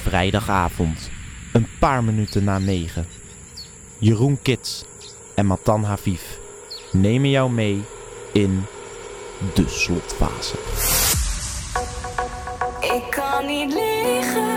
Vrijdagavond, een paar minuten na negen. Jeroen Kits en Matan Haviv nemen jou mee in de slotfase. Ik kan niet liegen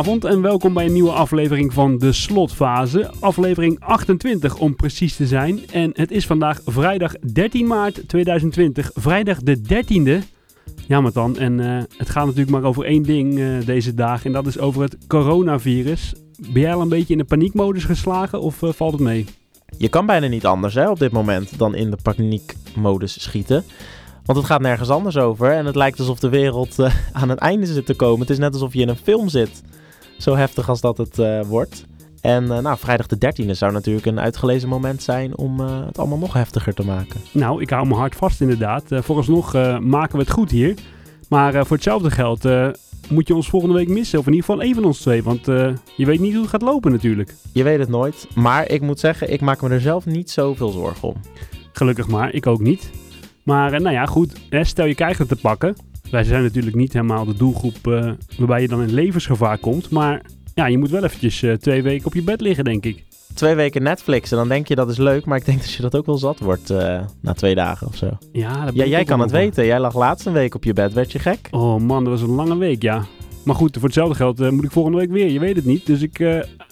Goedenavond en welkom bij een nieuwe aflevering van de Slotfase. Aflevering 28 om precies te zijn. En het is vandaag vrijdag 13 maart 2020. Vrijdag de 13e. Ja, dan. En eh, het gaat natuurlijk maar over één ding eh, deze dagen. En dat is over het coronavirus. Ben jij al een beetje in de paniekmodus geslagen of eh, valt het mee? Je kan bijna niet anders hè, op dit moment dan in de paniekmodus schieten. Want het gaat nergens anders over en het lijkt alsof de wereld aan het einde zit te komen. Het is net alsof je in een film zit. Zo heftig als dat het eh, wordt. En eh, nou, vrijdag de 13e zou natuurlijk een uitgelezen moment zijn om eh, het allemaal nog heftiger te maken. Nou, ik hou me hard vast inderdaad. Vooralsnog maken we het goed hier. Maar voor hetzelfde geld moet je ons volgende week missen. Of in ieder geval één van ons twee. Want je weet niet hoe het gaat lopen natuurlijk. Je weet het nooit, maar ik moet zeggen, ik maak me er zelf niet zoveel zorgen om. Gelukkig maar, ik ook niet. Maar nou ja, goed, hè, stel je krijgt het te pakken. Wij zijn natuurlijk niet helemaal de doelgroep eh, waarbij je dan in levensgevaar komt. Maar ja, je moet wel eventjes eh, twee weken op je bed liggen, denk ik. Twee weken Netflix en dan denk je dat is leuk, maar ik denk dat je dat ook wel zat wordt eh, na twee dagen of zo. Ja, dat Ja, jij kan het weten. Jij lag laatst een week op je bed. Werd je gek? Oh man, dat was een lange week, ja. Maar goed, voor hetzelfde geld moet ik volgende week weer. Je weet het niet. Dus ik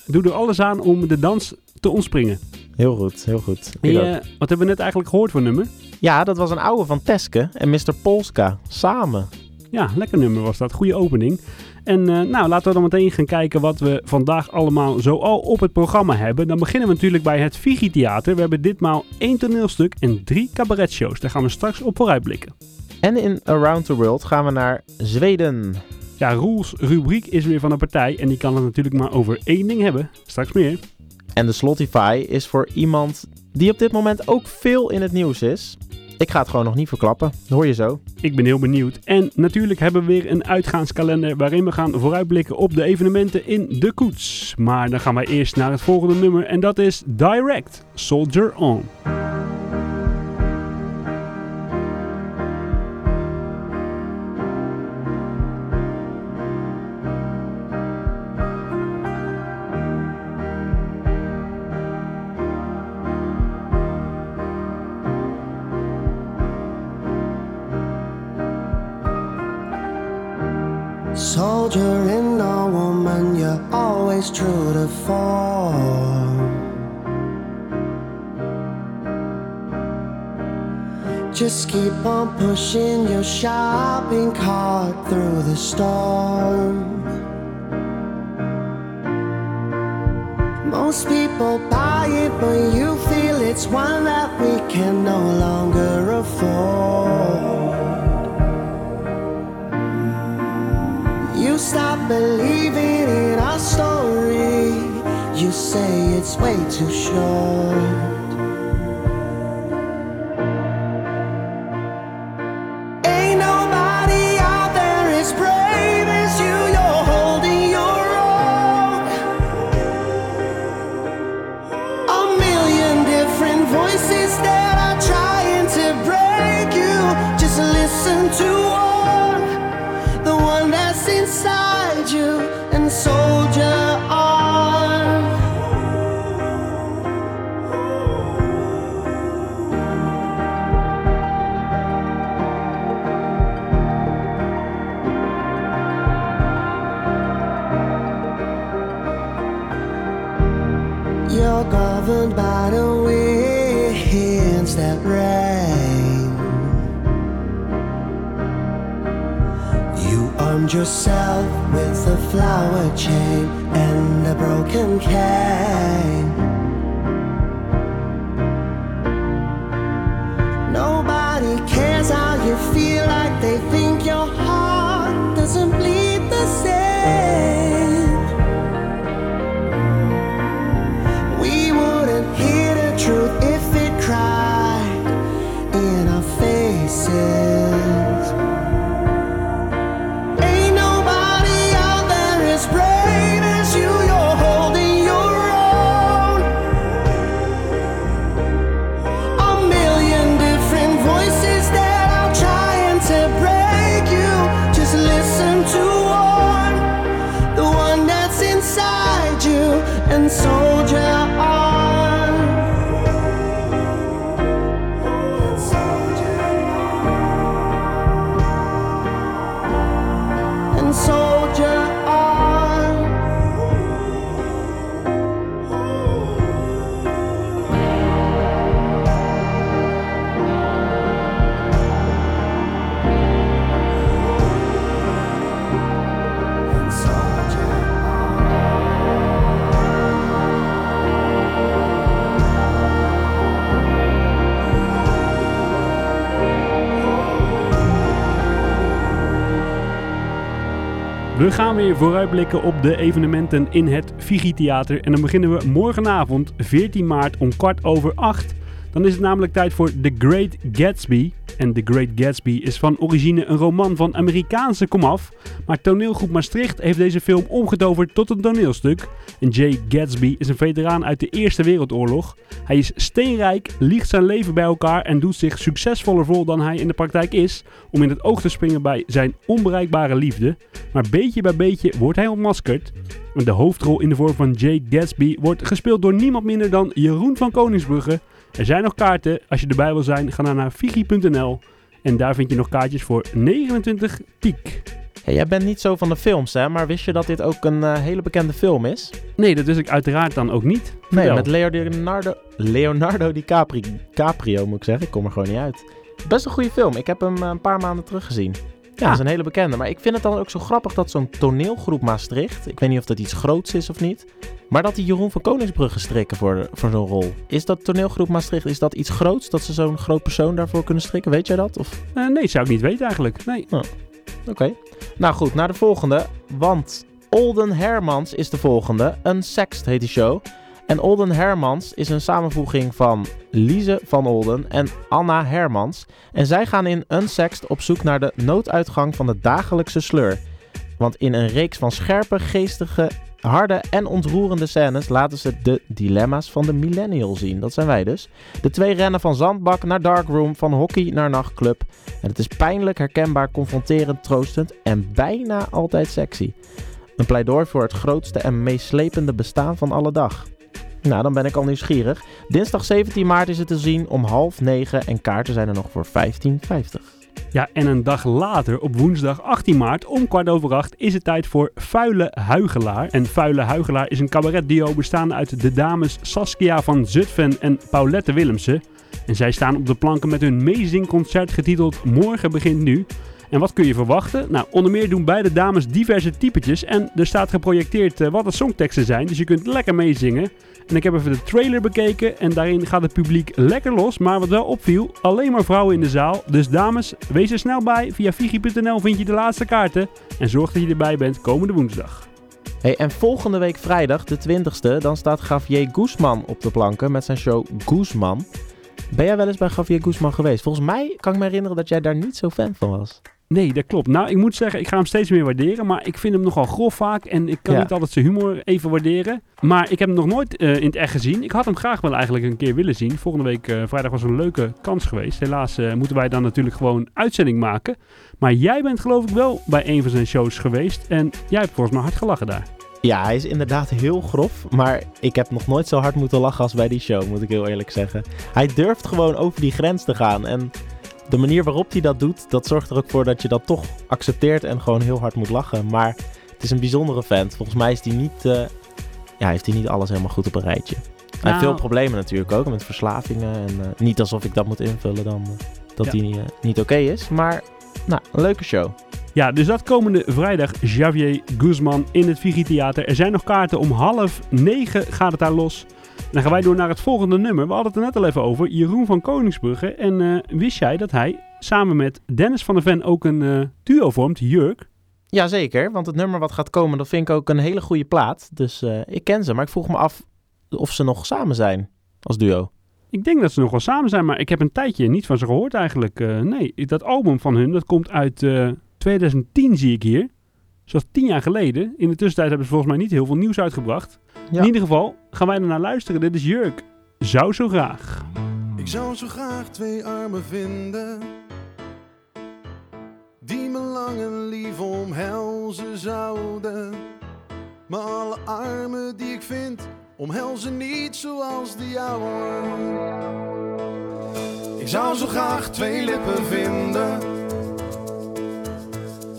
doe er alles aan om de dans te ontspringen. Heel goed, heel goed. Ook. eh, wat hebben we net eigenlijk gehoord voor nummer? Ja, dat was een oude van Teske en Mr. Polska. Samen. Ja, lekker nummer was dat. Goede opening. En eh, nou, laten we dan meteen gaan kijken wat we vandaag allemaal zo al op het programma hebben. Dan beginnen we natuurlijk bij het Vigi Theater. We hebben ditmaal één toneelstuk en drie cabaretshows. Daar gaan we straks op vooruitblikken. En in Around the World gaan we naar Zweden. Ja, Roels rubriek is weer van een partij en die kan het natuurlijk maar over één ding hebben. Straks meer. En de Slotify is voor iemand die op dit moment ook veel in het nieuws is. Ik ga het gewoon nog niet verklappen. Hoor je zo. Ik ben heel benieuwd. En natuurlijk hebben we weer een uitgaanskalender waarin we gaan vooruitblikken op de evenementen in de koets. Maar dan gaan wij eerst naar het volgende nummer en dat is Direct Soldier On. Soldier in a woman, you're always true to form. Just keep on pushing your shopping cart through the storm. Most people buy it, but you feel it's one that we can no longer afford. Stop believing in our story. You say it's way too short. Yourself with a flower chain and a broken cane. We gaan weer vooruitblikken op de evenementen in het Vigi Theater. En dan beginnen we morgenavond, 14 maart om kwart over acht. Dan is het namelijk tijd voor The Great Gatsby. En The Great Gatsby is van origine een roman van Amerikaanse komaf. Maar toneelgroep Maastricht heeft deze film omgetoverd tot een toneelstuk. En Jay Gatsby is een veteraan uit de Eerste Wereldoorlog. Hij is steenrijk, liegt zijn leven bij elkaar en doet zich succesvoller voor dan hij in de praktijk is. Om in het oog te springen bij zijn onbereikbare liefde. Maar beetje bij beetje wordt hij ontmaskerd. De hoofdrol in de vorm van Jay Gatsby wordt gespeeld door niemand minder dan Jeroen van Koningsbrugge. Er zijn nog kaarten. Als je erbij wil zijn, ga dan naar figi.nl. En daar vind je nog kaartjes voor 29 piek. Hey, jij bent niet zo van de films, hè? Maar wist je dat dit ook een eh, hele bekende film is? Nee, dat wist ik uiteraard dan ook niet. Nee, met Leonardo, Leonardo DiCaprio, Caprio, moet ik zeggen. Ik kom er gewoon niet uit. Best een goede film. Ik heb hem eh, een paar maanden terug gezien. Ja, dat is een hele bekende. Maar ik vind het dan ook zo grappig dat zo'n toneelgroep Maastricht... Ik weet niet of dat iets groots is of niet... Maar dat die Jeroen van Koningsbrugge strikken voor, voor zo'n rol. Is dat toneelgroep Maastricht, is dat iets groots? Dat ze zo'n groot persoon daarvoor kunnen strikken? Weet jij dat? Of... Eh, nee, zou ik niet weten eigenlijk. Nee. Oké. Nou goed, naar de volgende. Want Olden Hermans is de volgende. Unsext heet die show. En Olden Hermans is een samenvoeging van Lise van Olden en Anna Hermans. En zij gaan in Unsext op zoek naar de nooduitgang van de dagelijkse sleur. Want in een reeks van scherpe, geestige, harde en ontroerende scènes laten ze de dilemma's van de millennial zien. Dat zijn wij dus. De twee rennen van zandbak naar darkroom, van hockey naar nachtclub. En het is pijnlijk, herkenbaar, confronterend, troostend en bijna altijd sexy. Een pleidooi voor het grootste en meest slepende bestaan van alle dag. Nou, dan ben ik al nieuwsgierig. Dinsdag 17 maart is het te zien om half negen en kaarten zijn er nog voor 15,50. Ja, en een dag later, op woensdag 18 maart, om kwart over acht, is het tijd voor Vuile Huigelaar. En Vuile Huigelaar is een cabaretduo bestaande uit de dames Saskia van Zutphen en Paulette Willemsen. En zij staan op de planken met hun meezingconcert getiteld Morgen begint nu. En wat kun je verwachten? Nou, onder meer doen beide dames diverse typetjes en er staat geprojecteerd eh, wat de songteksten zijn, dus je kunt lekker meezingen. En ik heb even de trailer bekeken en daarin gaat het publiek lekker los. Maar wat wel opviel, alleen maar vrouwen in de zaal. Dus dames, wees er snel bij. Via figi.nl vind je de laatste kaarten. En zorg dat je erbij bent komende woensdag. Hey, en volgende week vrijdag, de 20ste, dan staat Javier Guzman op de planken met zijn show Guzman. Ben jij wel eens bij Javier Guzman geweest? Volgens mij kan ik me herinneren dat jij daar niet zo fan van was. Nee, dat klopt. Nou, ik moet zeggen, ik ga hem steeds meer waarderen. Maar ik vind hem nogal grof vaak. En ik kan Ja. niet altijd zijn humor even waarderen. Maar ik heb hem nog nooit eh, in het echt gezien. Ik had hem graag wel eigenlijk een keer willen zien. Volgende week eh, vrijdag was een leuke kans geweest. Helaas eh, moeten wij dan natuurlijk gewoon uitzending maken. Maar jij bent geloof ik wel bij een van zijn shows geweest. En jij hebt volgens mij hard gelachen daar. Ja, hij is inderdaad heel grof, maar ik heb nog nooit zo hard moeten lachen als bij die show, moet ik heel eerlijk zeggen. Hij durft gewoon over die grens te gaan en de manier waarop hij dat doet, dat zorgt er ook voor dat je dat toch accepteert en gewoon heel hard moet lachen. Maar het is een bijzondere vent. Volgens mij is hij niet, eh, ja, heeft hij niet alles helemaal goed op een rijtje. Hij heeft Nou- veel problemen natuurlijk ook met verslavingen en eh, niet alsof ik dat moet invullen dan eh, dat Ja. hij niet, eh, niet oké is. Maar nou, een leuke show. Ja, dus dat komende vrijdag Javier Guzman in het Vigi Theater. Er zijn nog kaarten om half negen gaat het daar los. Dan gaan wij door naar het volgende nummer. We hadden het er net al even over. Jeroen van Koningsbrugge. En eh, wist jij dat hij samen met Dennis van der Ven ook een eh, duo vormt, Jurk? Jazeker, want het nummer wat gaat komen, dat vind ik ook een hele goede plaat. Dus eh, ik ken ze, maar ik vroeg me af of ze nog samen zijn als duo. Ik denk dat ze nog wel samen zijn, maar ik heb een tijdje niet van ze gehoord eigenlijk. Nee, dat album van hun, dat komt uit eh, 2010 zie ik hier. Is tien jaar geleden. In de tussentijd hebben ze volgens mij niet heel veel nieuws uitgebracht. Ja. In ieder geval gaan wij er naar luisteren. Dit is Jurk. Zou zo graag. Ik zou zo graag twee armen vinden Die me lang en lief omhelzen zouden Maar alle armen die ik vind Omhelzen niet zoals de jouwe Ik zou zo graag twee lippen vinden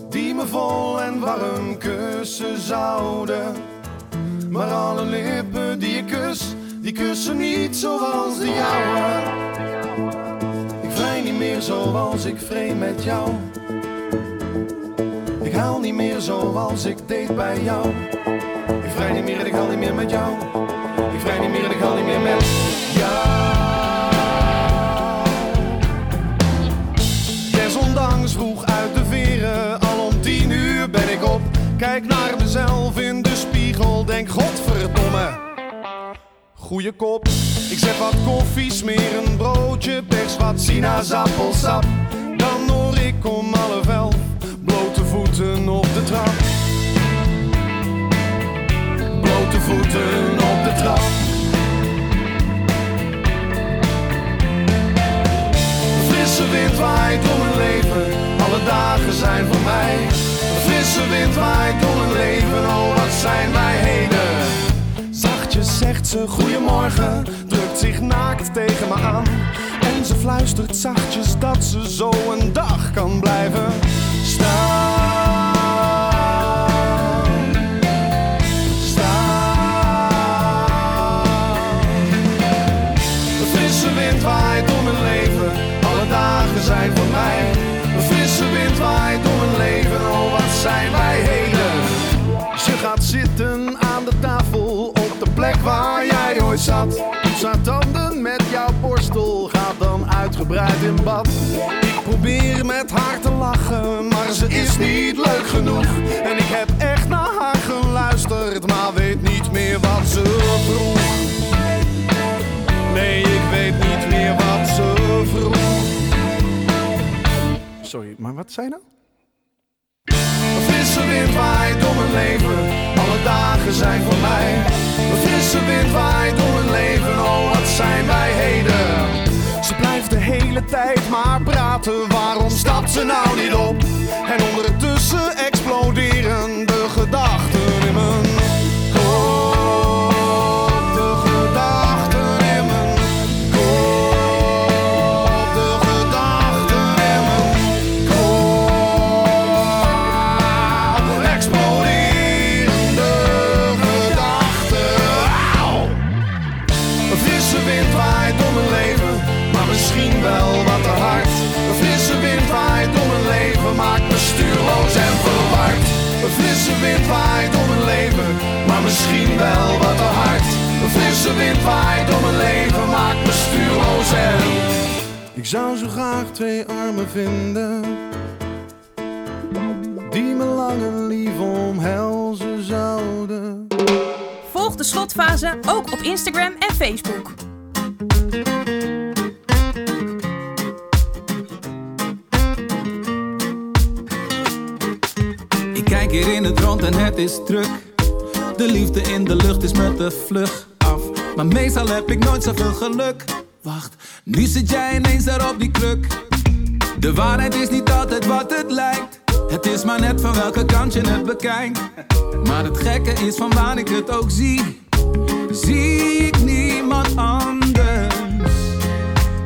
Die me vol en warm kussen zouden lippen die ik kus Die kussen niet zoals de jouwe Ik vrij niet meer zoals ik vreemd met jou. Ik haal niet meer zoals ik deed bij jou. Ik vrij niet meer en ik haal niet meer met jou. Ik vrij niet meer en ik haal niet meer met jou. Desondanks vroeg uit de veren, al om tien uur ben ik op. Kijk naar mezelf in de spiegel, denk godverdomme. goede kop. Ik zet wat koffie, smeer een broodje, pers wat sinaasappelsap. Dan hoor ik om half elf blote voeten op de trap. Blote voeten op de trap. Frisse wind waait door mijn leven, alle dagen zijn voor mij. Wind waait door mijn leven, oh wat zijn wij heden. Zachtjes zegt ze goedemorgen, drukt zich naakt tegen me aan. En ze fluistert zachtjes dat ze zo een dag kan blijven. Staan. Zat. Tanden met jouw borstel, gaat dan uitgebreid in bad. Ik probeer met haar te lachen, maar ze is niet leuk genoeg. En ik heb echt naar haar geluisterd, maar weet niet meer wat ze vroeg. Nee, ik weet niet meer wat ze vroeg. Sorry, maar wat zei nou? Frisse wind waait door mijn leven, alle dagen zijn voor mij. Een frisse wind waait door mijn leven, oh wat zijn wij heden. Ze blijft de hele tijd maar praten, waarom stapt ze nou niet op? En ondertussen exploderen de gedachten wind waait door mijn leven, maakt me stuurloos en... Ik zou zo graag twee armen vinden, die me lang en lief omhelzen zouden. Volg de slotfase ook op Instagram en Facebook. Ik kijk hier in het rond en het is druk. De liefde in de lucht is met de vlug. Maar meestal heb ik nooit zoveel geluk. Wacht, nu zit jij ineens daar op die kruk. De waarheid is niet altijd wat het lijkt. Het is maar net van welke kant je het bekijkt. Maar het gekke is van waar ik het ook zie. Zie ik niemand anders.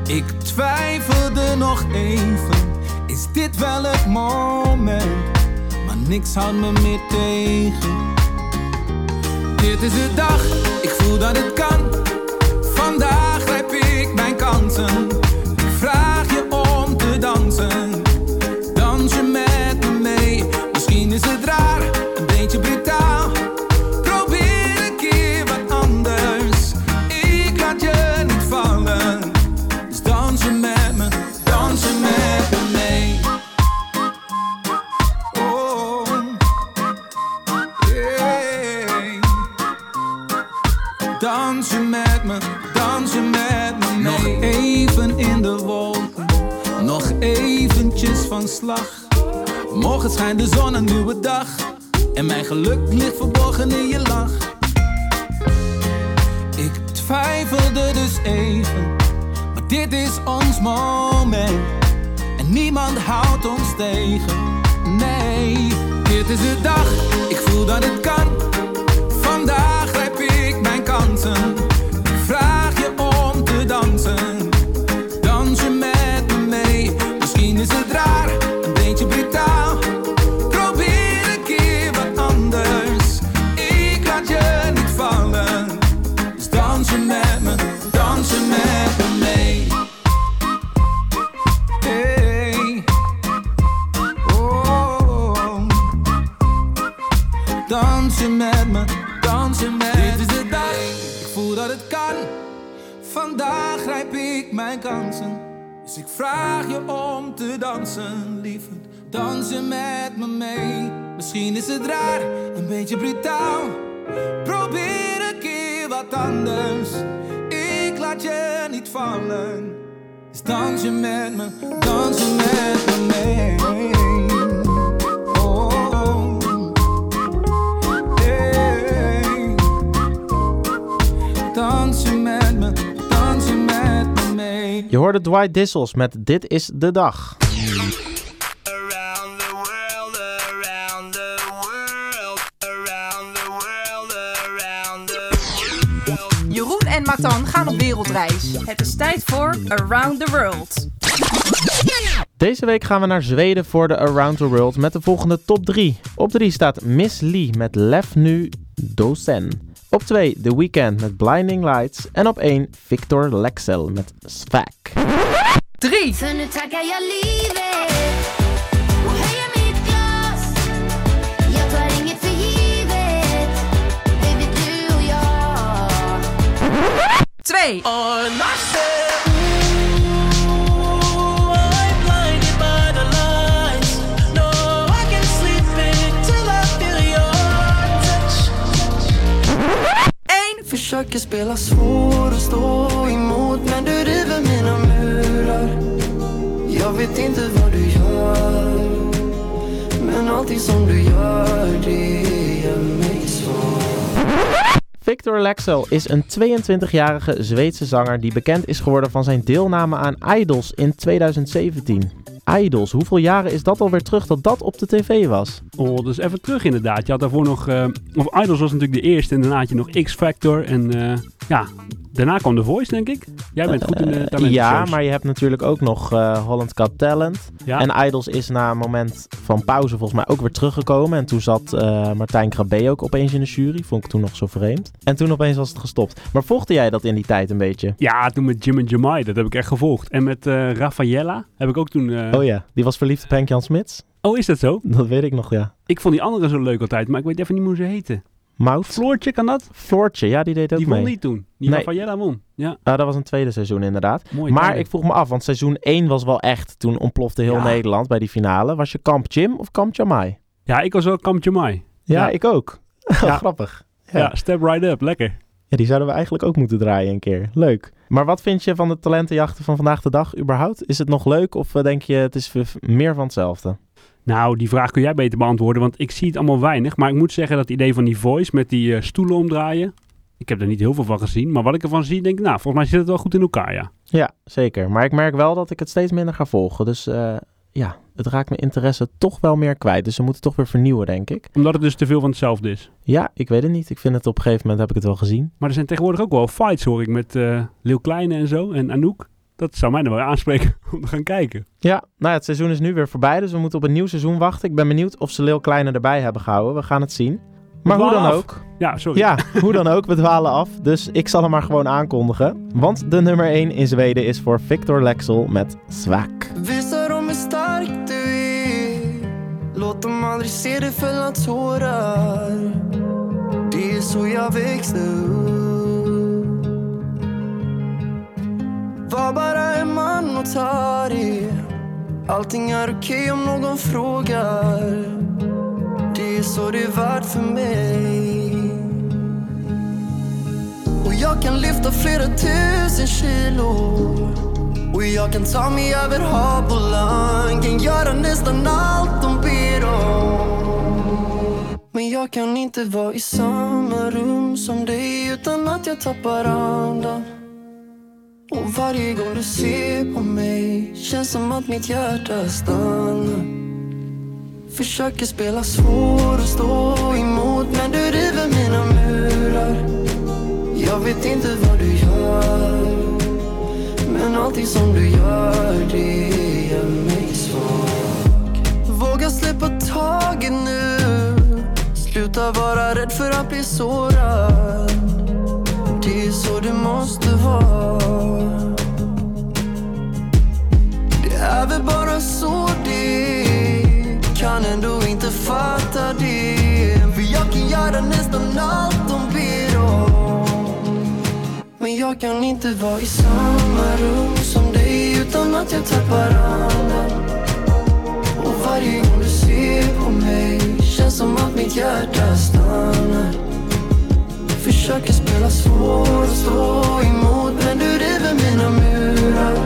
Ik twijfelde nog even. Is dit wel het moment? Maar niks houdt me meer tegen. Dit is de dag, ik voel dat het kan. Vandaag grijp ik mijn kansen. Ik vraag je om te dansen. Dans je met me mee? Misschien is het raar, een beetje Morgen schijnt de zon een nieuwe dag. En mijn geluk ligt verborgen in je lach. Ik twijfelde dus even, maar dit is ons moment. En niemand houdt ons tegen. Nee, dit is de dag, ik voel dat het kan. Vandaag grijp ik mijn kansen. Ik vraag je om te dansen. Mijn kansen. Dus ik vraag je om te dansen, lieverd. Dans je met me mee. Misschien is het raar, een beetje brutaal. Probeer een keer wat anders. Ik laat je niet vallen. Dus dans je met me, dans je met me mee. Je hoorde Dwight Dissels met Dit is de dag. Around the world, around the world, around the world, around the world. Jeroen en Matan gaan op wereldreis. Het is tijd voor Around the World. Deze week gaan we naar Zweden voor de Around the World met de volgende top 3. Op 3 staat Miss Lee met Lef Nu Dosen. Op 2 The Weeknd met Blinding Lights. En op 1 Victor Lexel met Svak. 3. För Försöker spela svår och stå emot Men du river mina murar Jag vet inte vad du gör Men allting som du gör det ger mig Victor Lexel is een 22-jarige Zweedse zanger die bekend is geworden van zijn deelname aan Idols in 2017. Idols, hoeveel jaren is dat alweer terug dat dat op de tv was? Oh, dus even terug inderdaad. Je had daarvoor nog... eh, of Idols was natuurlijk de eerste en daarna had je nog X-Factor. En eh, ja, daarna kwam The Voice, denk ik. Jij bent goed in de talentshows. ja, maar je hebt natuurlijk ook nog eh, Holland Got Talent. Ja. En Idols is na een moment van pauze volgens mij ook weer teruggekomen. En toen zat eh, Martijn Krabbe ook opeens in de jury. Vond ik toen nog zo vreemd. En toen opeens was het gestopt. Maar volgde jij dat in die tijd een beetje? Ja, toen met Jim en Jamai, dat heb ik echt gevolgd. En met eh Raffaella heb ik ook toen... Oh ja, die was verliefd op Henk-Jan Smits. oh, is dat zo? Dat weet ik nog, ja. Ik vond die andere zo leuk altijd, maar ik weet even niet hoe ze heette. Mout? Floortje, kan dat? Floortje, ja, die deed ook Die mee. won niet toen. Die Nee. Raffaella won. Ja, Ah, dat was een tweede seizoen inderdaad. mooi. maar tijden. ik vroeg me af, want seizoen 1 was wel echt... Toen ontplofte heel Ja. Nederland bij die finale. Was je Kamp Jim of Kamp Jamai? Ja, ik was wel Kamp Jamai. Ja, Ja. ik ook. Ja. Grappig. Ja. Step right up. Lekker. Ja, die zouden we eigenlijk ook moeten draaien een keer. Leuk. Maar wat vind je van de talentenjachten van vandaag de dag überhaupt? Is het nog leuk of eh, denk je het is meer van hetzelfde? Nou, die vraag kun jij beter beantwoorden, want ik zie het allemaal weinig. Maar ik moet zeggen dat het idee van die voice met die eh, stoelen omdraaien... Ik heb er niet heel veel van gezien, maar wat ik ervan zie, denk ik... Nou, volgens mij zit het wel goed in elkaar, ja. Ja, zeker. Maar ik merk wel dat ik het steeds minder ga volgen. Dus eh, ja, het raakt mijn interesse toch wel meer kwijt. Dus ze moeten toch weer vernieuwen, denk ik. Omdat het dus te veel van hetzelfde is. Ja, ik weet het niet. Ik vind het op een gegeven moment heb ik het wel gezien. Maar er zijn tegenwoordig ook wel fights, hoor ik, met eh Leeuw Kleine en zo. En Anouk. Dat zou mij dan wel aanspreken om te gaan kijken. Ja, nou ja, het seizoen is nu weer voorbij. Dus we moeten op een nieuw seizoen wachten. Ik ben benieuwd of ze Leeuw Kleine erbij hebben gehouden. We gaan het zien. Maar hoe dan af. ook. Ja, sorry. Ja, hoe dan ook, we dwalen af. Dus ik zal hem maar gewoon aankondigen. Want de nummer 1 in Zweden is voor Victor Lexel met Zwak. Låt dem aldrig se dig fälla tårar Det är så jag växte upp Var bara Allting är okej om någon frågar. Det är så det är värt för mig. Och jag kan lyfta flera tusen kilo. Och jag kan ta mig över hav och land Kan göra nästan allt de ber om. Men jag kan inte vara i samma rum som dig utan att jag tappar andan. Och varje gång du ser på mig känns som att mitt hjärta stannar. Försöker spela svår och stå emot men du river mina murar. Jag vet inte vad du gör men allting som du gör det gör mig svag. Våga släppa taget nu. Sluta vara rädd för att bli sårad så det måste vara. Det är väl bara så det är. Kan ändå inte fatta det. För jag kan göra nästan allt de ber om. Men jag kan inte vara i samma rum som dig utan att jag tappar andan. Och varje gång du ser på mig känns som att mitt hjärta stannar. Försöker spela svår och stå emot Men du river mina murar.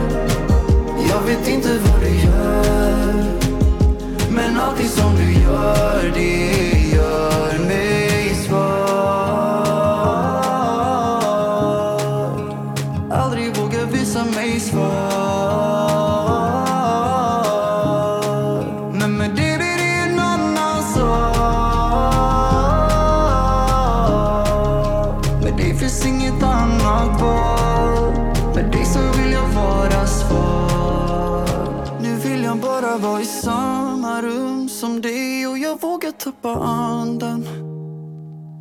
Jag vet inte vad du gör Men allting som du gör det. Tappa andan.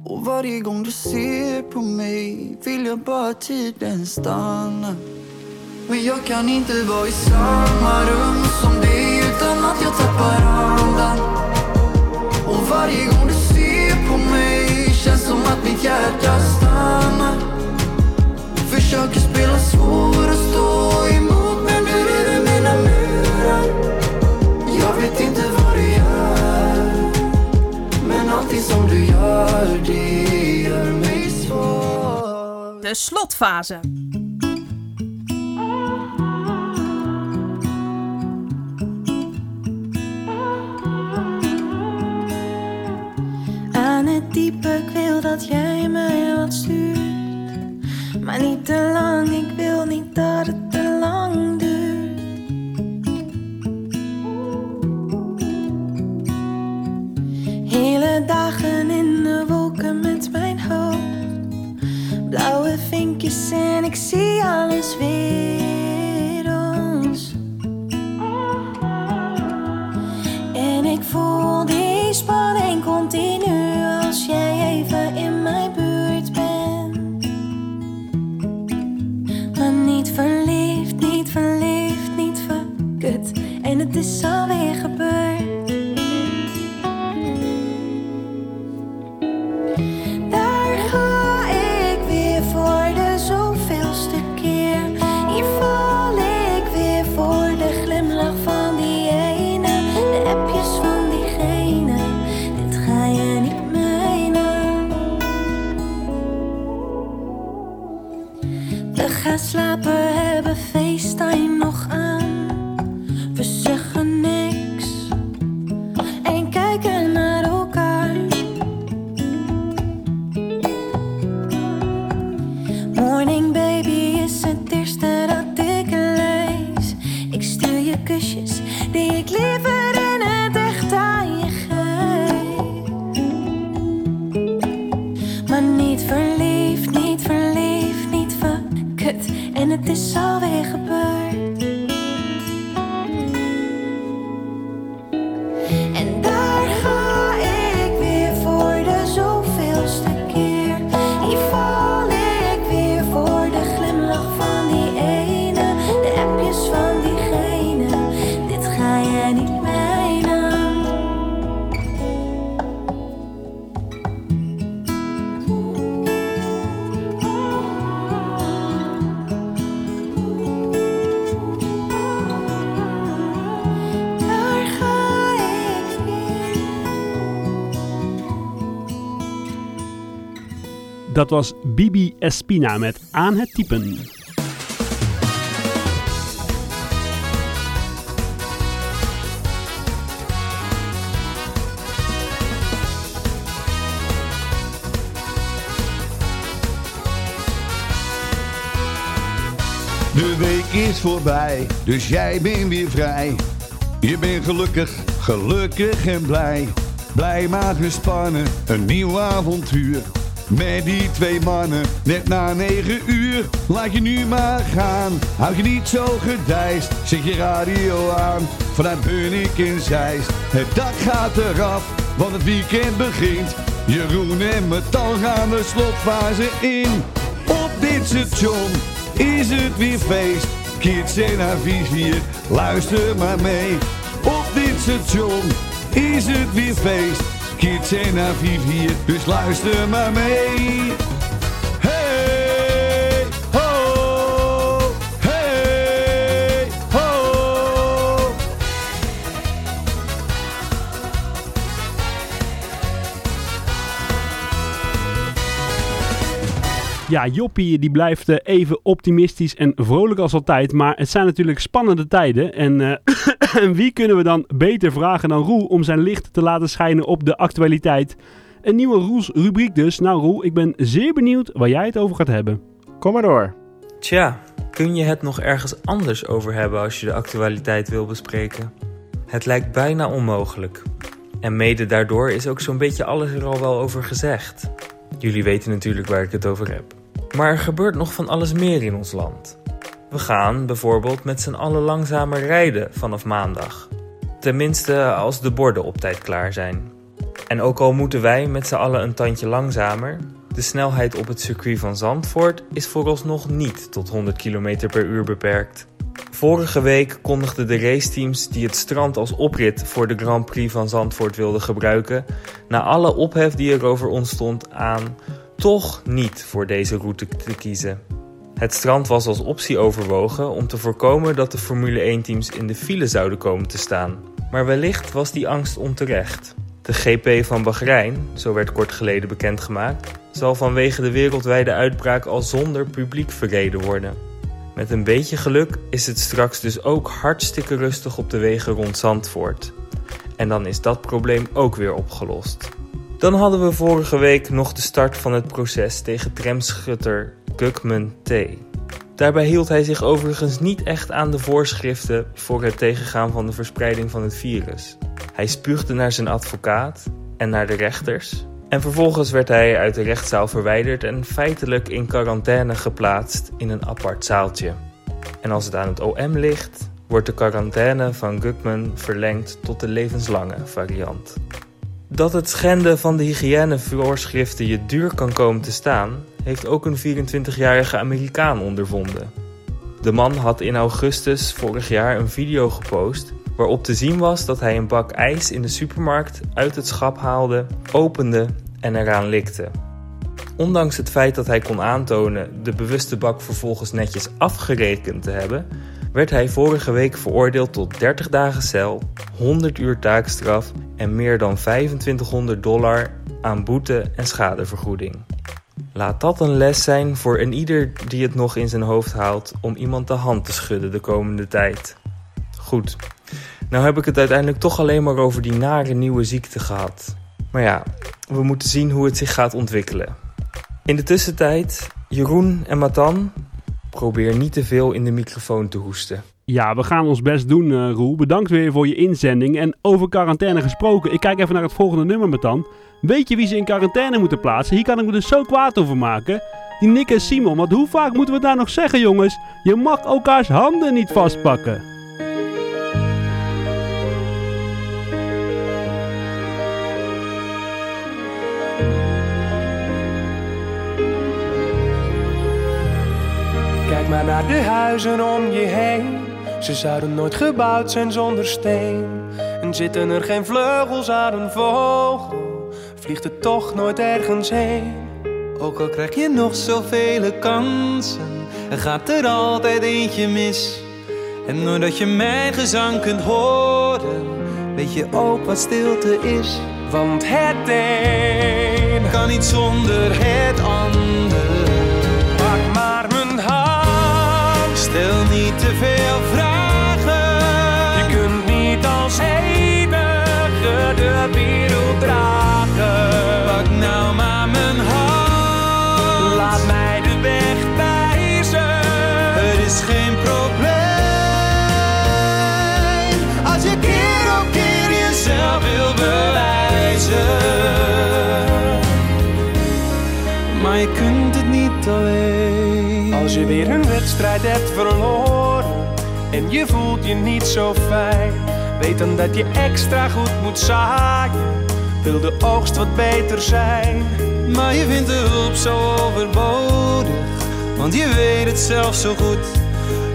Och varje gång du ser på mig vill jag bara tiden stanna Men jag kan inte vara i samma rum som dig utan att jag tappar andan. Och varje gång du ser på mig känns som att mitt hjärta stannar. Försöker spela svår De slotfase. Aan het diepe, ik wil dat jij mij wat stuurt. Maar niet te lang, ik ik zie Bibi Espina met Aan het typen. De week is voorbij, dus jij bent weer vrij. Je bent gelukkig, gelukkig en blij. Blij maar gespannen, een nieuw avontuur. Met die twee mannen, net na negen uur. Laat je nu maar gaan, houd je niet zo gedijst. Zet je radio aan, vanuit Bunnik en Zeist. Het dak gaat eraf, want het weekend begint. Jeroen en Metal gaan de slotfase in. Op dit station is het weer feest. Kids en haar vizier, luister maar mee. Op dit station is het weer feest. Kids en haar vizier, dus luister maar mee. Ja, Joppie die blijft eh, even optimistisch en vrolijk als altijd. Maar het zijn natuurlijk spannende tijden. En, eh, en wie kunnen we dan beter vragen dan Roel om zijn licht te laten schijnen op de actualiteit? Een nieuwe Roels rubriek dus. Nou Roel, ik ben zeer benieuwd waar jij het over gaat hebben. Kom maar door. Tja, kun je het nog ergens anders over hebben als je de actualiteit wil bespreken? Het lijkt bijna onmogelijk. En mede daardoor is ook zo'n beetje alles er al wel over gezegd. Jullie weten natuurlijk waar ik het over heb. Maar er gebeurt nog van alles meer in ons land. We gaan bijvoorbeeld met z'n allen langzamer rijden vanaf maandag. Tenminste als de borden op tijd klaar zijn. En ook al moeten wij met z'n allen een tandje langzamer, de snelheid op het circuit van Zandvoort is vooralsnog niet tot 100 km per uur beperkt. Vorige week kondigden de raceteams die het strand als oprit voor de Grand Prix van Zandvoort wilden gebruiken, na alle ophef die erover ontstond aan toch niet voor deze route te kiezen. Het strand was als optie overwogen om te voorkomen dat de Formule 1-teams in de file zouden komen te staan. Maar wellicht was die angst onterecht. De GP van Bahrein, zo werd kort geleden bekendgemaakt, zal vanwege de wereldwijde uitbraak al zonder publiek verreden worden. Met een beetje geluk is het straks dus ook hartstikke rustig op de wegen rond Zandvoort. En dan is dat probleem ook weer opgelost. Dan hadden we vorige week nog de start van het proces tegen tramschutter Gukman T. Daarbij hield hij zich overigens niet echt aan de voorschriften voor het tegengaan van de verspreiding van het virus. Hij spuugde naar zijn advocaat en naar de rechters. En vervolgens werd hij uit de rechtszaal verwijderd en feitelijk in quarantaine geplaatst in een apart zaaltje. En als het aan het OM ligt, wordt de quarantaine van Gukman verlengd tot de levenslange variant. Dat het schenden van de hygiënevoorschriften je duur kan komen te staan, heeft ook een 24-jarige Amerikaan ondervonden. De man had in augustus vorig jaar een video gepost waarop te zien was dat hij een bak ijs in de supermarkt uit het schap haalde, opende en eraan likte. Ondanks het feit dat hij kon aantonen de bewuste bak vervolgens netjes afgerekend te hebben, werd hij vorige week veroordeeld tot 30 dagen cel, 100 uur taakstraf en meer dan 2500 dollar aan boete en schadevergoeding. Laat dat een les zijn voor een ieder die het nog in zijn hoofd haalt om iemand de hand te schudden de komende tijd. Goed, nou heb ik het uiteindelijk toch alleen maar over die nare nieuwe ziekte gehad. Maar ja, we moeten zien hoe het zich gaat ontwikkelen. In de tussentijd, Jeroen en Matan, probeer niet te veel in de microfoon te hoesten. Ja, we gaan ons best doen, Roel. Bedankt weer voor je inzending. En over quarantaine gesproken, ik kijk even naar het volgende nummer met dan. Weet je wie ze in quarantaine moeten plaatsen? Hier kan ik me dus zo kwaad over maken. Die Nick en Simon, want hoe vaak moeten we het nou nog zeggen, jongens? Je mag elkaars handen niet vastpakken. Huizen om je heen. Ze zouden nooit gebouwd zijn zonder steen. En zitten er geen vleugels aan een vogel, vliegt het toch nooit ergens heen. Ook al krijg je nog zoveel kansen, er gaat er altijd eentje mis. En doordat je mijn gezang kunt horen, weet je ook wat stilte is. Want het een Kan niet zonder het ander. Te veel. Wedstrijd hebt verloren en je voelt je niet zo fijn, weet dan dat je extra goed moet zaaien. Wil de oogst wat beter zijn? Maar je vindt de hulp zo overbodig, want je weet het zelf zo goed.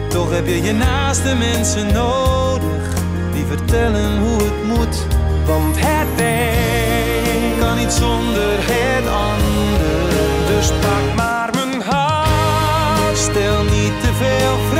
Toch heb je je naaste mensen nodig, die vertellen hoe het moet. Want het een Kan niet zonder het ander. Dus pak maar niet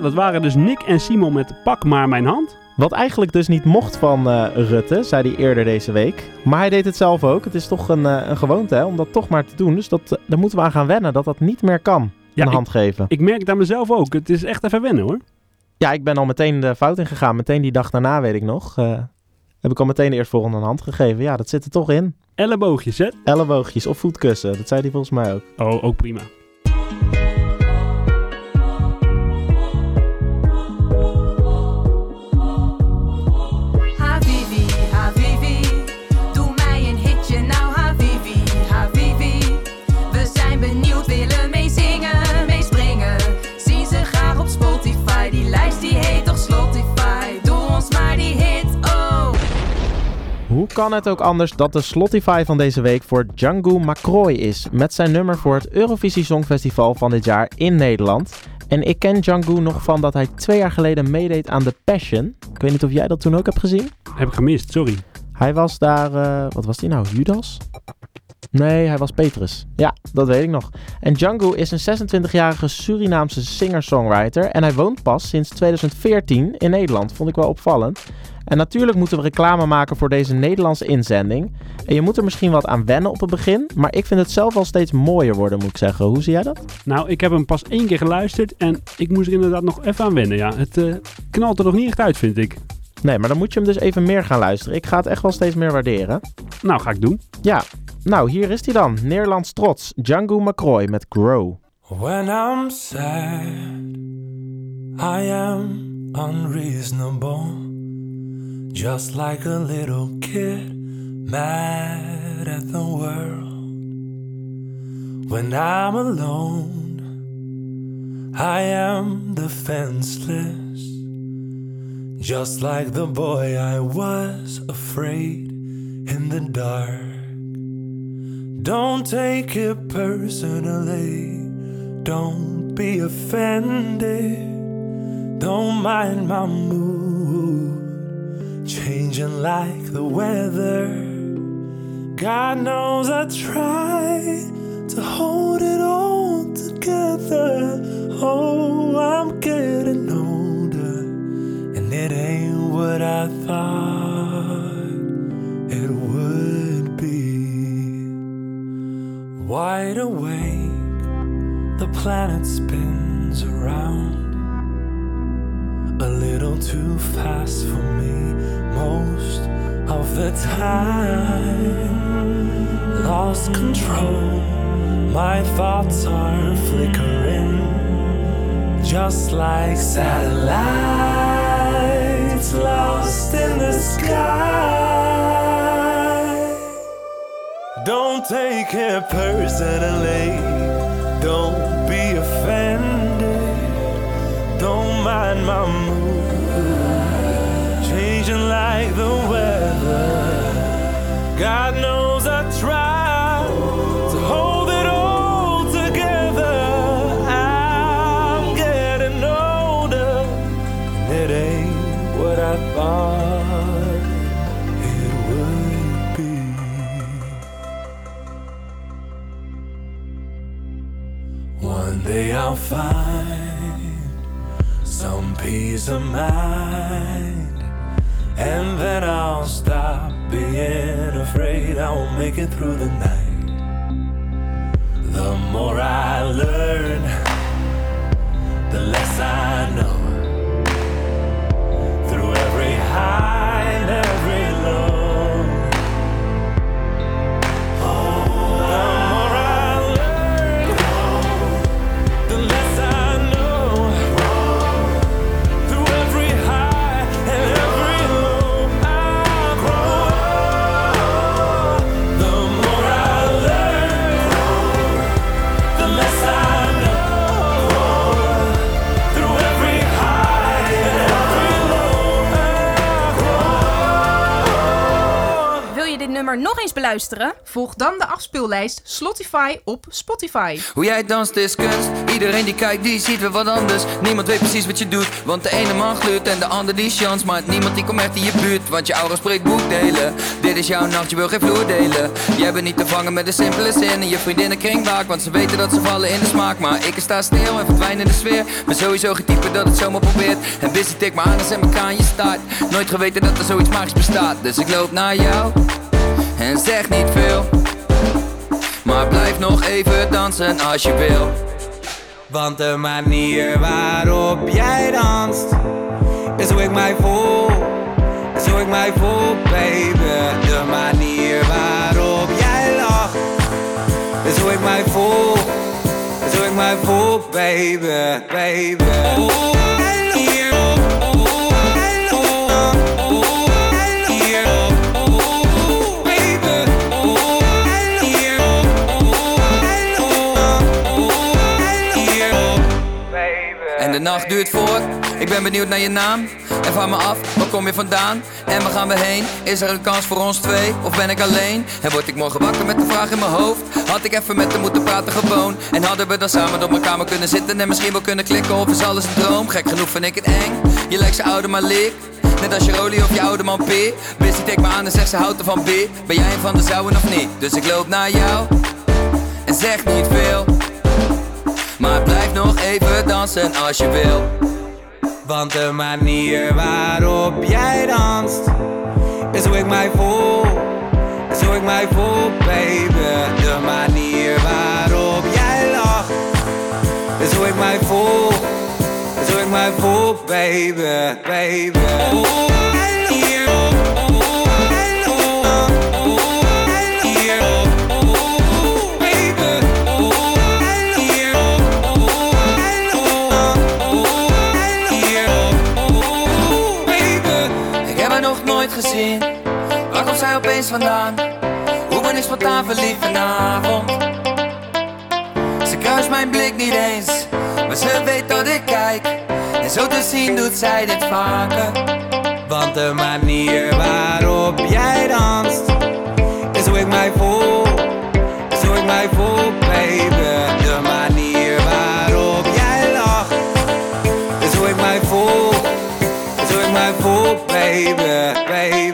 Ja, dat waren dus Nick en Simon met Pak maar mijn hand. Wat eigenlijk dus niet mocht van eh, Rutte, zei hij eerder deze week. Maar hij deed het zelf ook. Het is toch een, eh, een gewoonte hè, om dat toch maar te doen. Dus dat, eh, daar moeten we aan gaan wennen, dat dat niet meer kan. Ja, een ik- hand geven. Ik merk het aan mezelf ook. Het is echt even wennen hoor. Ja, ik ben al meteen de fout in gegaan. Meteen die dag daarna, weet ik nog. heb ik al meteen de eerstvolgende een hand gegeven. Ja, dat zit er toch in. Elleboogjes, hè? Elleboogjes of voetkussen. Dat zei hij volgens mij ook. Oh, ook prima. Kan het ook anders dat de Slotify van deze week voor Django Macroy is? Met zijn nummer voor het Eurovisie Songfestival van dit jaar in Nederland. En ik ken Django nog van dat hij twee jaar geleden meedeed aan The Passion. Ik weet niet of jij dat toen ook hebt gezien. Heb ik gemist, sorry. Hij was daar, eh, wat was hij nou, Judas? Nee, hij was Petrus. Ja, dat weet ik nog. En Django is een 26-jarige Surinaamse singer-songwriter. En hij woont pas sinds 2014 in Nederland. Vond ik wel opvallend. En natuurlijk moeten we reclame maken voor deze Nederlandse inzending. En je moet er misschien wat aan wennen op het begin. Maar ik vind het zelf wel steeds mooier worden, moet ik zeggen. Hoe zie jij dat? Nou, ik heb hem pas één keer geluisterd en ik moest er inderdaad nog even aan wennen. Ja, het eh, knalt er nog niet echt uit, vind ik. Nee, maar dan moet je hem dus even meer gaan luisteren. Ik ga het echt wel steeds meer waarderen. Nou, ga ik doen. Ja, nou hier is hij dan. Nederlands trots. Django McCroy met Grow. When I'm sad, I am unreasonable. Just like a little kid, mad at the world. When I'm alone, I am defenseless. Just like the boy I was afraid in the dark. Don't take it personally. Don't be offended. Don't mind my mood changing like the weather. God knows I try to hold it all together. Oh, I'm getting older, and it ain't what I thought it would be. Wide awake, the planet spins around a little too fast for me most of the time. Lost control, my thoughts are flickering, just like satellites lost in the sky. Don't take it personally, don't be offended. Don't mind my mood like the weather. God knows I try to hold it all together. I'm getting older, and it ain't what I thought it would be. One day I'll find some peace of mind. And then I'll stop being afraid I won't make it through the night. The more I learn, the less I know. Through every high and every nog eens beluisteren? Volg dan de afspeellijst Slotify op Spotify. Hoe jij danst is kunst. Iedereen die kijkt, die ziet weer wat anders. Niemand weet precies wat je doet. Want de ene man gluurt en de ander die chance. Maar niemand die komt echt in je buurt. Want je aura spreekt boekdelen. Dit is jouw nacht, je wil geen vloer delen. Jij bent niet te vangen met een simpele zin. En je vriendinnen kringbaak, want ze weten dat ze vallen in de smaak. Maar ik sta stil en verdwijn in de sfeer. Ben sowieso geen type dat het zomaar probeert. En busy tik me aan en zet me aan je staart. Nooit geweten dat er zoiets magisch bestaat. Dus ik loop naar jou en zeg niet veel. Maar blijf nog even dansen als je wil. Want de manier waarop jij danst Is hoe ik mij voel Is hoe ik mij voel, baby De manier waarop jij lacht Is hoe ik mij voel Is hoe ik mij voel, baby, baby duurt voort, ik ben benieuwd naar je naam En van me af, waar kom je vandaan? En waar gaan we heen? Is er een kans voor ons twee? Of ben ik alleen? En word ik morgen wakker met de vraag in mijn hoofd? Had ik even met hem moeten praten gewoon? En hadden we dan samen op mijn kamer kunnen zitten En misschien wel kunnen klikken of is alles een droom? Gek genoeg vind ik het eng Je lijkt ze ouder maar leek Net als je Rolie of je oude man P Busy tik me aan en zegt ze houdt ervan B Ben jij een van de zouden of niet? Dus ik loop naar jou En zeg niet veel Maar blijf nog even dansen als je wil. Want de manier waarop jij danst Is hoe ik mij voel. Is hoe ik mij voel, baby. De manier waarop jij lacht Is hoe ik mij voel. Is hoe ik mij voel, baby, baby opeens vandaan? Hoe ben ik spontaan verliefd vanavond? Ze kruist mijn blik niet eens Maar ze weet dat ik kijk En zo te zien doet zij dit vaker Want de manier waarop jij danst Is hoe ik mij voel Is hoe ik mij voel, baby De manier waarop jij lacht Is hoe ik mij voel Is hoe ik mij voel, baby, baby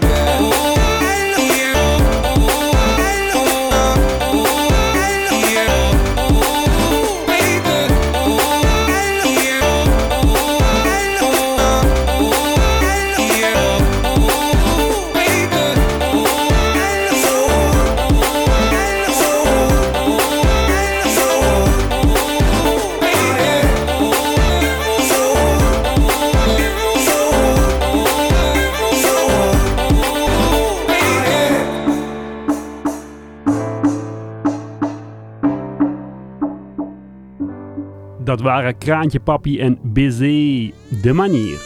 waren Kraantje Papi en Busy. De manier.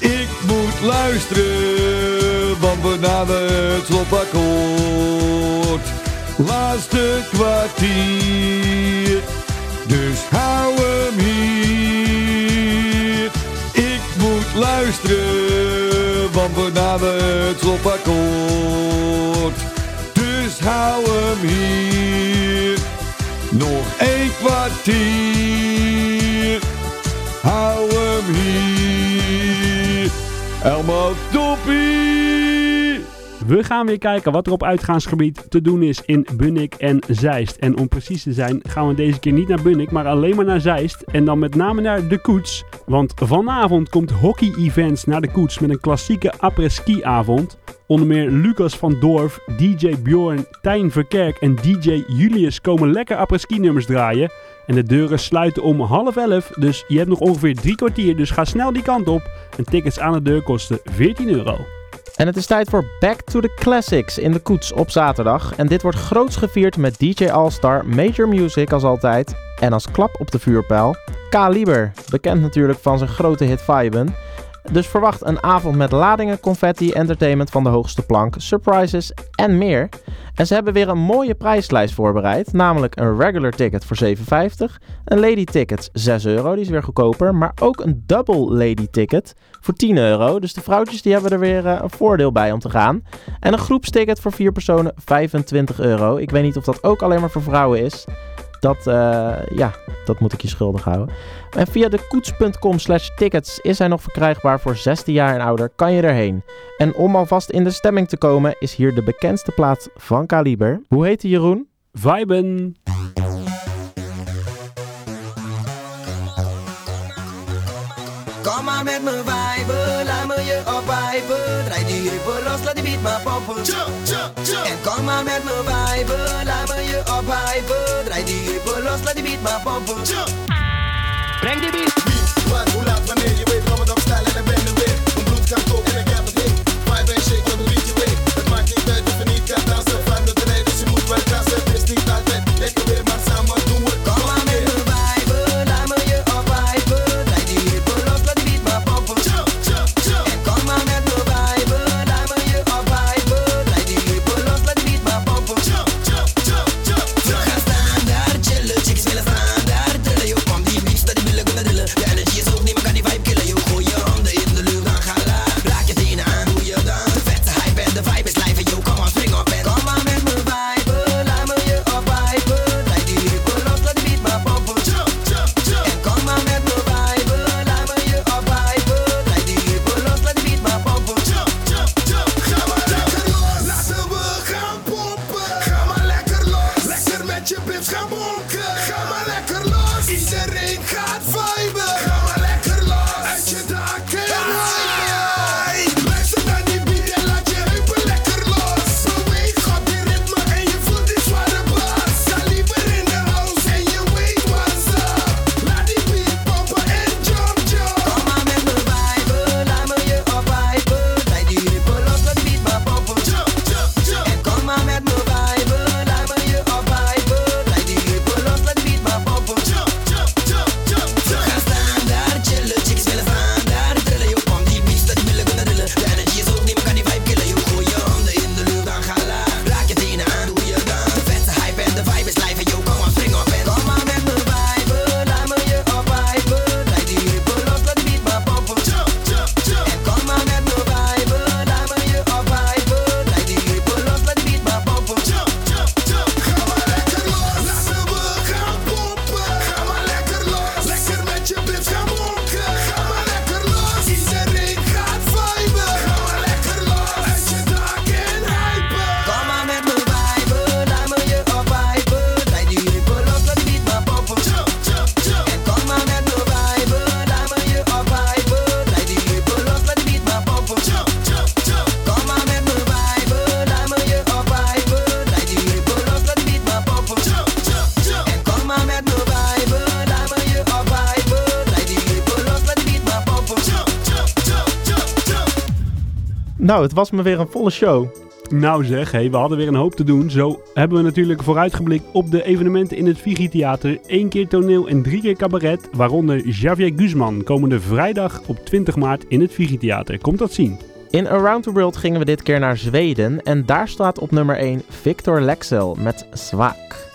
Ik moet luisteren, want we naderen het slotakkoord. Laatste kwartier, dus hou hem hier. Ik moet luisteren, want we naderen het slotakkoord. Dus hou hem hier, nog één kwartier. Hou hem hier, Elmo Toppie. We gaan weer kijken wat er op uitgaansgebied te doen is in Bunnik en Zeist. En om precies te zijn gaan we deze keer niet naar Bunnik, maar alleen maar naar Zeist. En dan met name naar de Koets. Want vanavond komt Hockey Events naar de Koets met een klassieke après-ski avond. Onder meer Lucas van Dorf, DJ Bjorn, Tijn Verkerk en DJ Julius komen lekker après-ski nummers draaien. En de deuren sluiten om half elf, dus je hebt nog ongeveer drie kwartier. Dus ga snel die kant op. En tickets aan de deur kosten 14 euro. En het is tijd voor Back to the Classics in de Koets op zaterdag. En dit wordt groots gevierd met DJ All-Star, Major Music als altijd. En als klap op de vuurpijl, Kaliber, bekend natuurlijk van zijn grote hit Viben. Dus verwacht een avond met ladingen, confetti, entertainment van de hoogste plank, surprises en meer. En ze hebben weer een mooie prijslijst voorbereid, namelijk een regular ticket voor 7,50, een lady ticket 6 euro, die is weer goedkoper, maar ook een double lady ticket voor 10 euro. Dus de vrouwtjes die hebben er weer eh, een voordeel bij om te gaan. En een groepsticket voor 4 personen 25 euro. Ik weet niet of dat ook alleen maar voor vrouwen is. Dat, eh, ja, dat moet ik je schuldig houden. En via de koets.com slash tickets is hij nog verkrijgbaar voor 16 jaar en ouder. Kan je erheen. En om alvast in de stemming te komen is hier de bekendste plaat van Kaliber. Hoe heet die Jeroen? Viben. Kom maar met me viben, laat me je opwijpen. Draai die heupen los, laat die beat maar poppen. En kom maar met me viben, laat me je opwijpen. Draai die heupen los, laat die beat maar poppen. Breng die beat. Je Nou, het was me weer een volle show. Nou zeg, hey, we hadden weer een hoop te doen. Zo hebben we natuurlijk vooruitgeblikt op de evenementen in het Vigi Theater. Eén keer toneel en drie keer cabaret. Waaronder Javier Guzman komende vrijdag op 20 maart in het Vigi Theater. Komt dat zien. In Around the World gingen we dit keer naar Zweden en daar staat op nummer 1 Victor Lexel met Zwaak.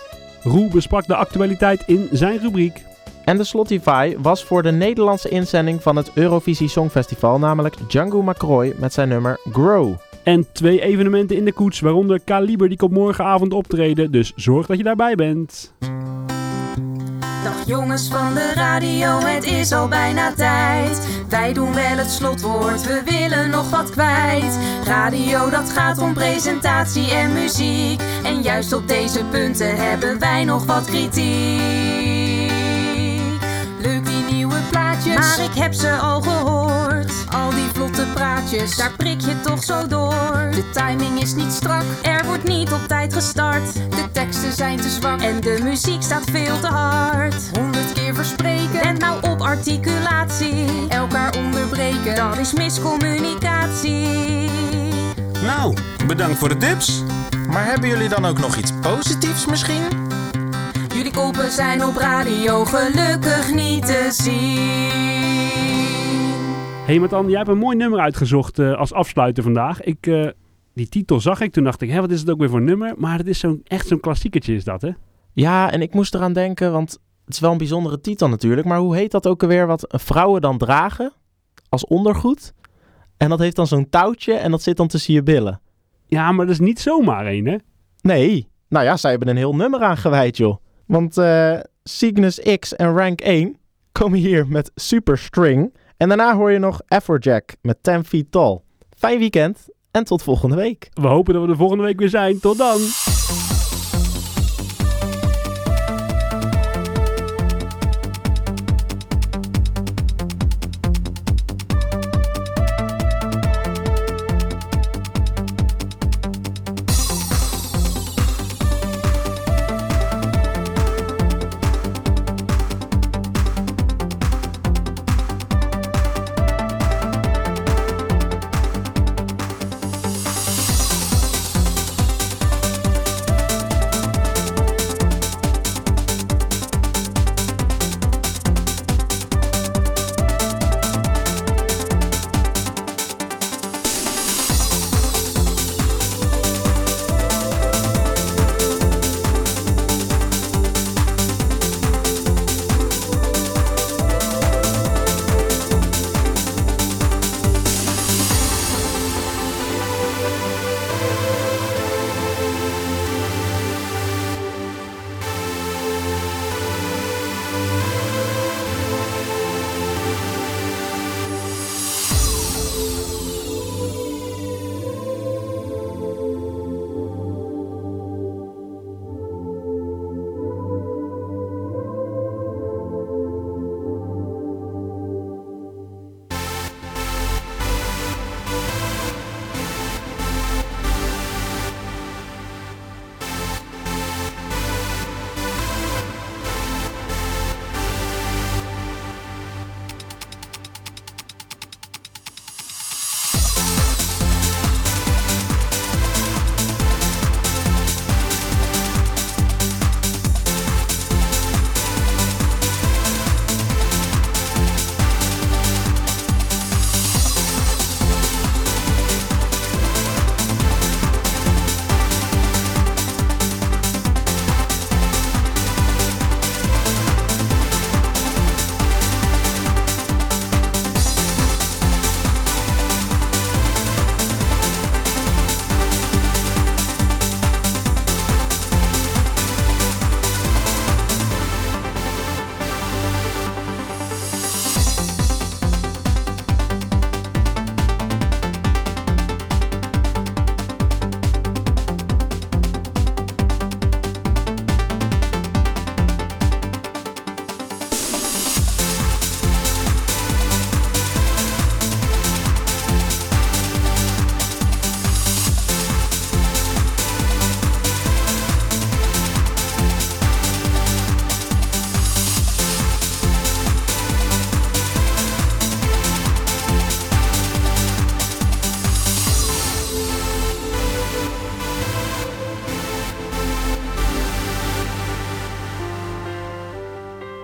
Roel besprak de actualiteit in zijn rubriek. En de Slotify was voor de Nederlandse inzending van het Eurovisie Songfestival, namelijk Django McCroy met zijn nummer Grow. En twee evenementen in de koets, waaronder Kaliber die komt morgenavond optreden. Dus zorg dat je daarbij bent. Dag jongens van de radio, het is al bijna tijd. Wij doen wel het slotwoord, we willen nog wat kwijt. Radio dat gaat om presentatie en muziek. En juist op deze punten hebben wij nog wat kritiek. Plaatjes, maar ik heb ze al gehoord. Al die vlotte praatjes, daar prik je toch zo door. De timing is niet strak, er wordt niet op tijd gestart. De teksten zijn te zwak en de muziek staat veel te hard. Honderd keer verspreken, en nou op articulatie. Elkaar onderbreken, dat is miscommunicatie. Nou, bedankt voor de tips. Maar hebben jullie dan ook nog iets positiefs misschien? Jullie koppen zijn op radio gelukkig niet te zien. hey, Matan, jij hebt een mooi nummer uitgezocht eh, als afsluiter vandaag. Ik, eh, die titel zag ik, toen dacht ik, hè, wat is het ook weer voor nummer? Maar het is zo'n, echt zo'n klassiekertje is dat, hè? Ja, en ik moest eraan denken, want het is wel een bijzondere titel natuurlijk. Maar hoe heet dat ook alweer wat vrouwen dan dragen als ondergoed? En dat heeft dan zo'n touwtje en dat zit dan tussen je billen. Ja, maar dat is niet zomaar één, hè? Nee, nou ja, zij hebben een heel nummer aan gewijd, joh. Want eh Cygnus X en Rank 1 komen hier met Super String. En daarna hoor je nog Afrojack met 10 Feet Tall. Fijn weekend en tot volgende week. We hopen dat we er volgende week weer zijn. Tot dan!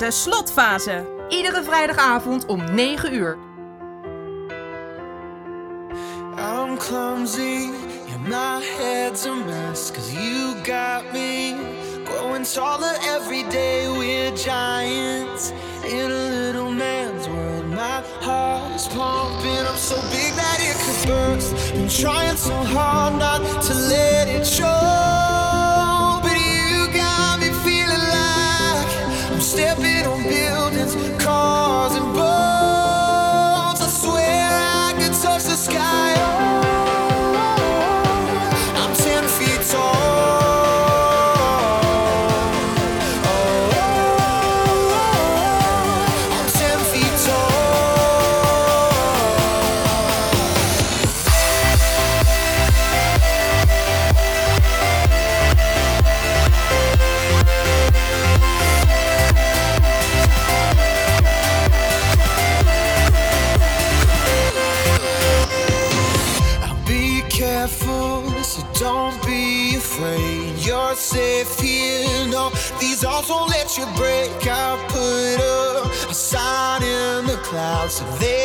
De slotfase. Iedere vrijdagavond om 9 uur. I'm clumsy, yeah, my head's a mess. Cause you got me growing taller every day. We're giants in a little man's world. My heart is pumping, I'm so big that it could burst. Been trying so hard not to let it show. So they